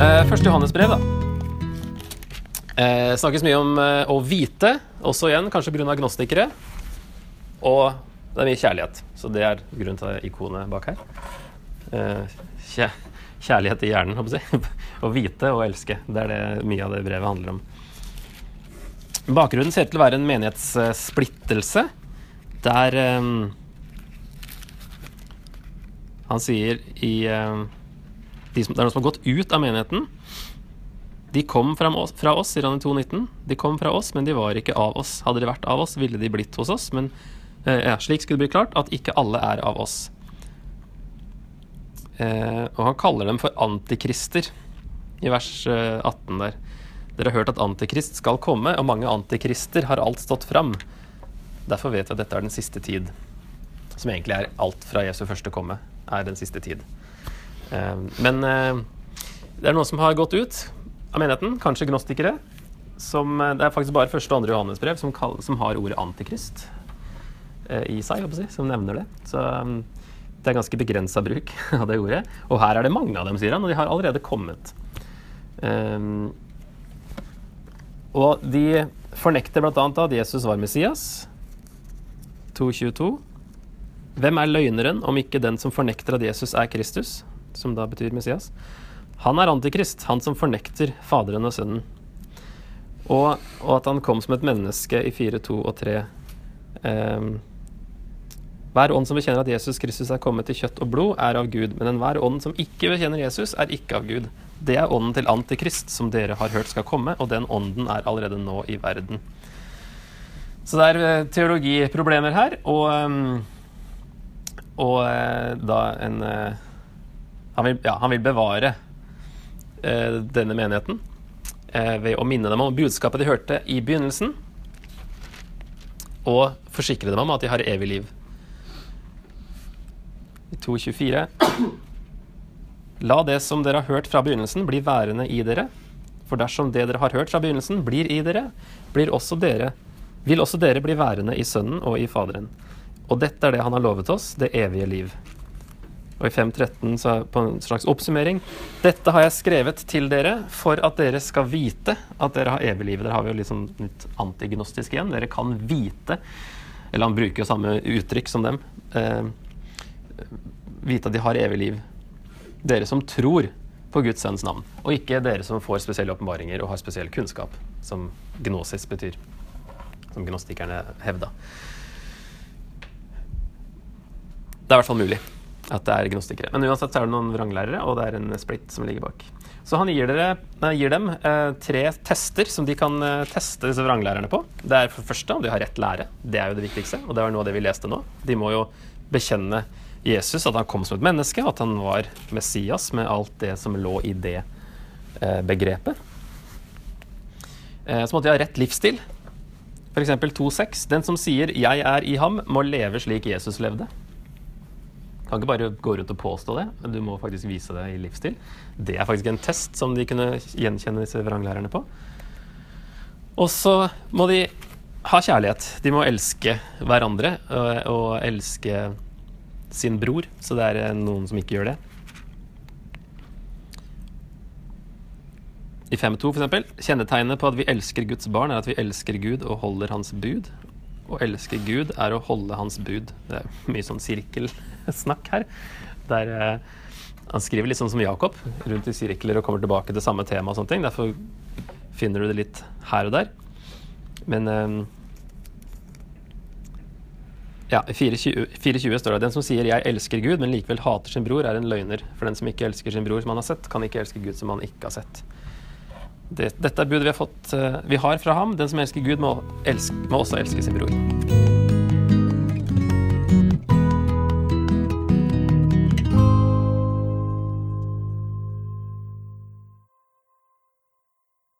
første Johannes-brev, da. Uh, snakkes mye om uh, å vite, også igjen kanskje pga. agnostikere. Og det er mye kjærlighet, så det er grunnen til ikonet bak her. Eh, kjæ kjærlighet i hjernen, håper jeg. å vite og elske. Det er det mye av det brevet handler om. Bakgrunnen ser ut til å være en menighetssplittelse der um, Han sier i eh, de som, Det er noen som har gått ut av menigheten. De kom fra oss, fra oss, sier han i 2.19. De kom fra oss, men de var ikke av oss. Hadde de vært av oss, ville de blitt hos oss. Men eh, ja, slik skulle det bli klart at ikke alle er av oss. Eh, og han kaller dem for antikrister i vers eh, 18 der. Dere har hørt at antikrist skal komme, og mange antikrister har alt stått fram. Derfor vet vi at dette er den siste tid. Som egentlig er alt fra Jesu første komme, er den siste tid. Eh, men eh, det er noen som har gått ut av menigheten, kanskje gnostikere. Som, eh, det er faktisk bare første og andre Johannesbrev som, som har ordet antikrist i seg, si, som nevner det. Så det er ganske begrensa bruk av det ordet. Og her er det mange av dem, sier han, og de har allerede kommet. Og de fornekter bl.a. at Jesus var Messias. 2.22. Hvem er løgneren om ikke den som fornekter at Jesus er Kristus, som da betyr Messias? Han er antikrist, han som fornekter Faderen og Sønnen. Og, og at han kom som et menneske i 4, 2 og 3. Um, hver ånd som bekjenner at Jesus Kristus er kommet til kjøtt og blod, er av Gud. Men enhver ånd som ikke bekjenner Jesus, er ikke av Gud. Det er ånden til Antikrist, som dere har hørt skal komme, og den ånden er allerede nå i verden. Så det er eh, teologiproblemer her, og, um, og uh, da en uh, han, vil, ja, han vil bevare eh, denne menigheten ved å minne dem om budskapet de hørte i begynnelsen, og forsikre dem om at de har evig liv. I 2.24 La det som dere har hørt fra begynnelsen, bli værende i dere. For dersom det dere har hørt fra begynnelsen, blir i dere, blir også dere, vil også dere bli værende i Sønnen og i Faderen. Og dette er det han har lovet oss, det evige liv. Og i 5.13 så er på en slags oppsummering Dette har jeg skrevet til dere for at dere skal vite at dere har evig liv. Der har vi jo litt sånn litt antignostisk igjen. Dere kan vite Eller han bruker jo samme uttrykk som dem. Eh, vite at de har evig liv. Dere som tror på Guds sønns navn, og ikke dere som får spesielle åpenbaringer og har spesiell kunnskap, som gnosis betyr. Som gnostikerne hevda. Det er i hvert fall mulig at det er gnostikere. Men uansett så er det noen vranglærere, og det er en splitt som ligger bak. Så han gir, dere, nei, gir dem eh, tre tester som de kan eh, teste disse vranglærerne på. Det er for det første om de har rett lære. Det er jo det viktigste, og det var noe av det vi leste nå. De må jo bekjenne Jesus, at han kom som et menneske, at han var Messias med alt det som lå i det eh, begrepet. Eh, så måtte de ha rett livsstil. F.eks. 2.6. Den som sier 'jeg er i ham', må leve slik Jesus levde. Kan ikke bare gå rundt og påstå det, du må faktisk vise det i livsstil. Det er faktisk en test som de kunne gjenkjenne disse vranglærerne på. Og så må de ha kjærlighet. De må elske hverandre og, og elske sin bror, så det er noen som ikke gjør det. I 5.2 f.eks. Kjennetegnet på at vi elsker Guds barn, er at vi elsker Gud og holder hans bud. Å elske Gud er å holde hans bud. Det er mye sånn sirkelsnakk her. Der eh, Han skriver litt sånn som Jakob, rundt i sirkler og kommer tilbake til samme tema og sånne ting. Derfor finner du det litt her og der. Men eh, ja, I 4.20 står det den som sier 'jeg elsker Gud', men likevel hater sin bror, er en løgner. For den som ikke elsker sin bror som han har sett, kan ikke elske Gud som han ikke har sett. Det, dette er budet vi har, fått, uh, vi har fra ham. Den som elsker Gud, må, elske, må også elske sin bror.